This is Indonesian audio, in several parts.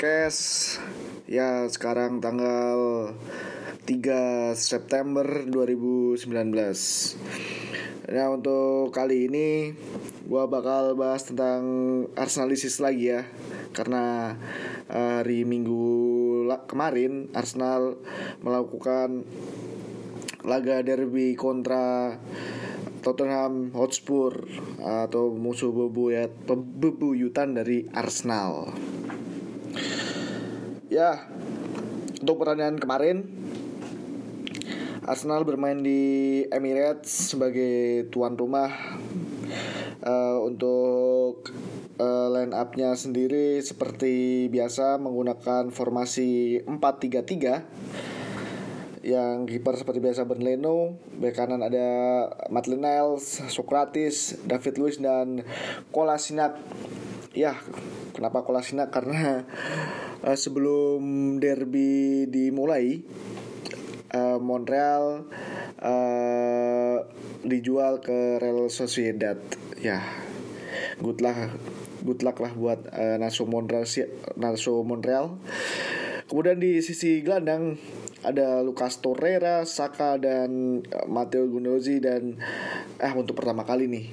Podcast. Ya sekarang tanggal 3 September 2019 Nah untuk kali ini Gua bakal bahas tentang Arsenalisis lagi ya. Karena uh, hari Minggu kemarin Arsenal melakukan laga derby kontra Tottenham Hotspur atau musuh bebuyutan dari Arsenal. Ya, untuk pertandingan kemarin Arsenal bermain di Emirates sebagai tuan rumah uh, untuk uh, line up-nya sendiri seperti biasa menggunakan formasi 4-3-3 yang kiper seperti biasa Ben Leno, bek kanan ada Matt Niles, Socrates, David Luiz dan Kolasinac. Ya, kenapa Kolasinac? Karena uh, sebelum derby dimulai uh, Montreal uh, dijual ke Real Sociedad. Ya, good luck good luck lah buat uh, Naso Montreal Naso Montreal. Kemudian di sisi gelandang ada Lucas Torreira, Saka dan eh, Matteo Gundozi dan eh untuk pertama kali nih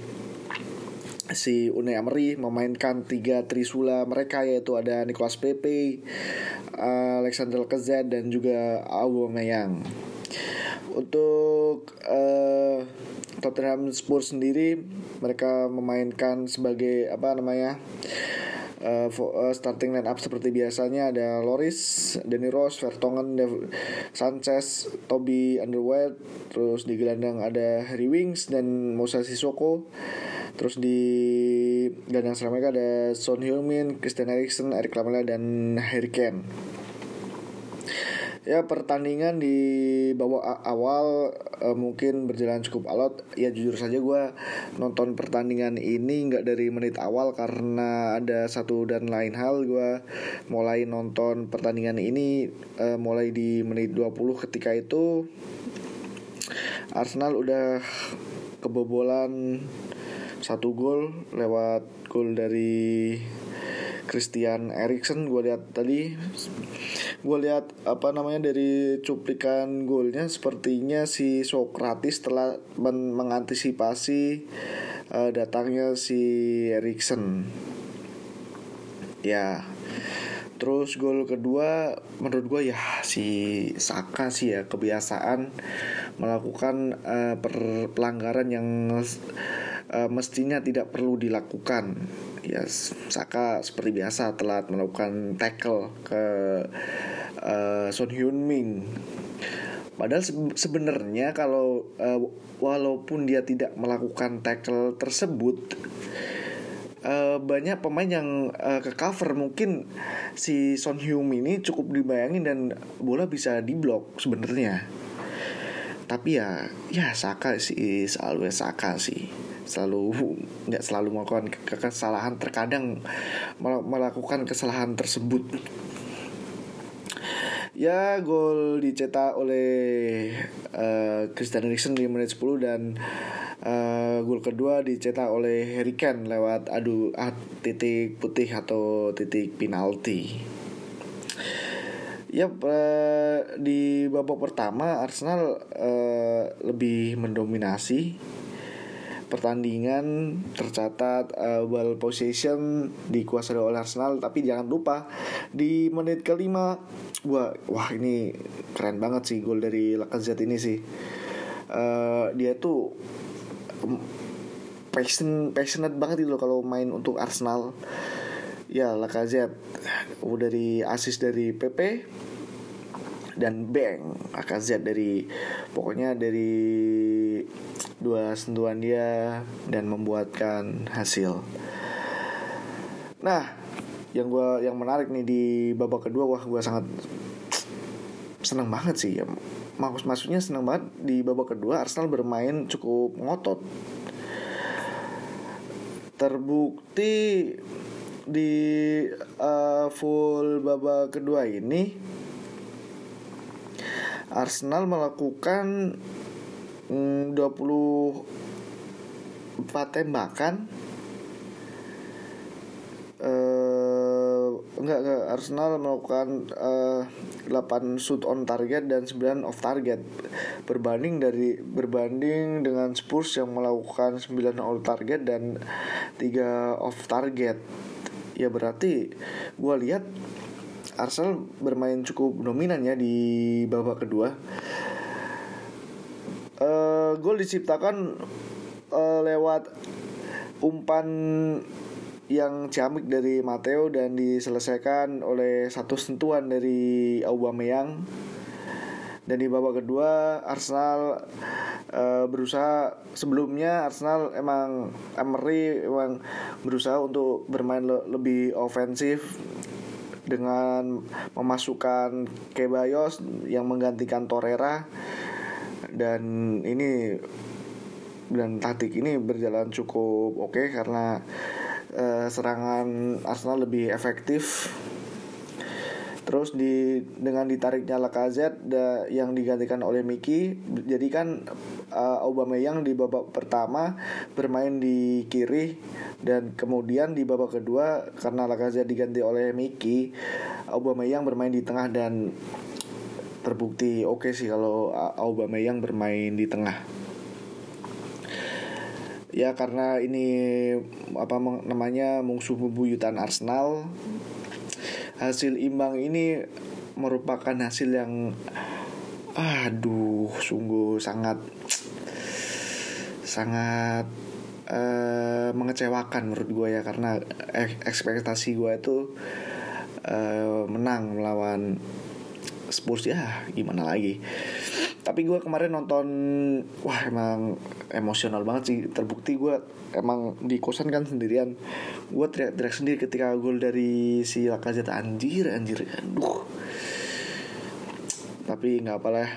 si Unai Emery memainkan tiga trisula mereka yaitu ada Nicolas Pepe, Alexander Lacazette dan juga Aubameyang. Untuk uh, Tottenham Spurs sendiri mereka memainkan sebagai apa namanya uh, starting line up seperti biasanya ada Loris, Danny Rose, Vertonghen, Dev Sanchez, Toby Underwood, terus di gelandang ada Harry Wings dan Musa Sissoko. Terus di gelandang serang mereka ada Son Heung-min, Christian Eriksen, Eric Lamela dan Harry Kane ya pertandingan di bawah awal uh, mungkin berjalan cukup alot. Ya jujur saja gue nonton pertandingan ini nggak dari menit awal karena ada satu dan lain hal. Gue mulai nonton pertandingan ini uh, mulai di menit 20 ketika itu Arsenal udah kebobolan satu gol lewat gol dari Christian Eriksen gue lihat tadi. Gue lihat apa namanya dari cuplikan golnya sepertinya si Socrates telah men mengantisipasi uh, datangnya si Eriksen. Ya. Terus gol kedua menurut gue ya si Saka sih ya kebiasaan melakukan uh, pelanggaran yang uh, mestinya tidak perlu dilakukan ya Saka seperti biasa telat melakukan tackle ke uh, Son Hyun Min Padahal sebenarnya kalau uh, walaupun dia tidak melakukan tackle tersebut uh, banyak pemain yang uh, ke cover mungkin si Son Hyun ini cukup dibayangin dan bola bisa diblok sebenarnya. Tapi ya ya Saka sih selalu Saka sih selalu nggak selalu melakukan kesalahan terkadang melakukan kesalahan tersebut. Ya gol dicetak oleh uh, Christian Eriksen di menit 10 dan uh, gol kedua dicetak oleh Harry Kane lewat adu ah, titik putih atau titik penalti. Ya uh, di babak pertama Arsenal uh, lebih mendominasi pertandingan tercatat uh, ball possession dikuasai oleh Arsenal. Tapi jangan lupa di menit kelima wah wah ini keren banget sih gol dari Lacazette ini sih. Uh, dia tuh passion passionate banget itu loh kalau main untuk Arsenal. Ya Lacazette udah dari assist dari PP dan Bang Lacazette dari pokoknya dari dua sentuhan dia dan membuatkan hasil. Nah, yang gua yang menarik nih di babak kedua wah gua sangat senang banget sih. Maksud maksudnya senang banget di babak kedua Arsenal bermain cukup ngotot. Terbukti di uh, full babak kedua ini Arsenal melakukan 24 tembakan. Uh, enggak, enggak. Arsenal melakukan uh, 8 shoot on target dan 9 off target. Berbanding dari berbanding dengan Spurs yang melakukan 9 on target dan 3 off target. Ya berarti gue lihat Arsenal bermain cukup dominan ya di babak kedua uh, gol diciptakan uh, lewat umpan yang ciamik dari Mateo dan diselesaikan oleh satu sentuhan dari Aubameyang. Dan di babak kedua Arsenal uh, berusaha sebelumnya Arsenal emang Emery emang berusaha untuk bermain le lebih ofensif dengan memasukkan Kebayos yang menggantikan Torreira dan ini dan taktik ini berjalan cukup oke okay karena uh, serangan Arsenal lebih efektif. Terus di dengan ditariknya Lacazette da, yang digantikan oleh Miki, jadi kan uh, Aubameyang di babak pertama bermain di kiri dan kemudian di babak kedua karena Lacazette diganti oleh Miki, Aubameyang bermain di tengah dan terbukti. Oke okay sih kalau Aubameyang bermain di tengah. Ya karena ini apa namanya musuh bebuyutan Arsenal. Hasil imbang ini merupakan hasil yang aduh sungguh sangat sangat uh, mengecewakan menurut gue ya. Karena ekspektasi gue itu uh, menang melawan Spurs ya gimana lagi. Tapi gue kemarin nonton wah emang emosional banget sih. Terbukti gue emang di kosan kan sendirian. Gue teriak-teriak sendiri ketika gol dari si Lacazette. Anjir anjir. Aduh. Tapi nggak apa lah.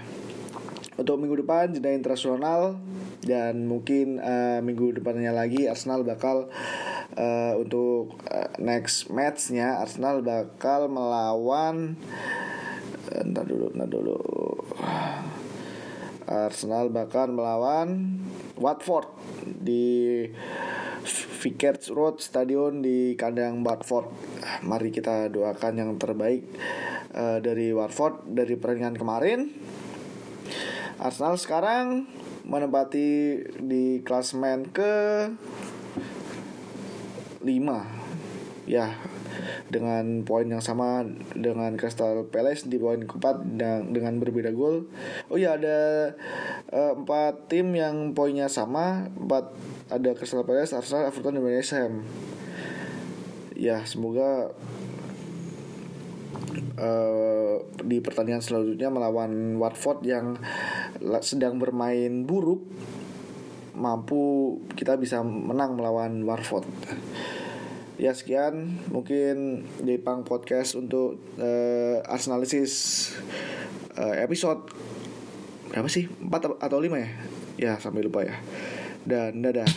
Untuk minggu depan jeda internasional. Dan mungkin uh, minggu depannya lagi Arsenal bakal uh, untuk uh, next matchnya Arsenal bakal melawan entar dulu entar dulu Arsenal bakal melawan Watford di Vicarage Road Stadion di kandang Watford. Mari kita doakan yang terbaik uh, dari Watford dari pertandingan kemarin. Arsenal sekarang menempati di klasmen ke 5 ya dengan poin yang sama dengan Crystal Palace di poin keempat dan dengan berbeda gol. Oh ya ada uh, empat tim yang poinnya sama, empat ada Crystal Palace, Arsenal, Everton dan West Ham. Ya semoga Uh, di pertandingan selanjutnya melawan Watford yang sedang bermain buruk mampu kita bisa menang melawan Watford ya sekian. Mungkin di pang podcast untuk uh, Arsenalisis uh, episode berapa sih? 4 atau 5 ya? Ya sampai lupa ya. Dan dadah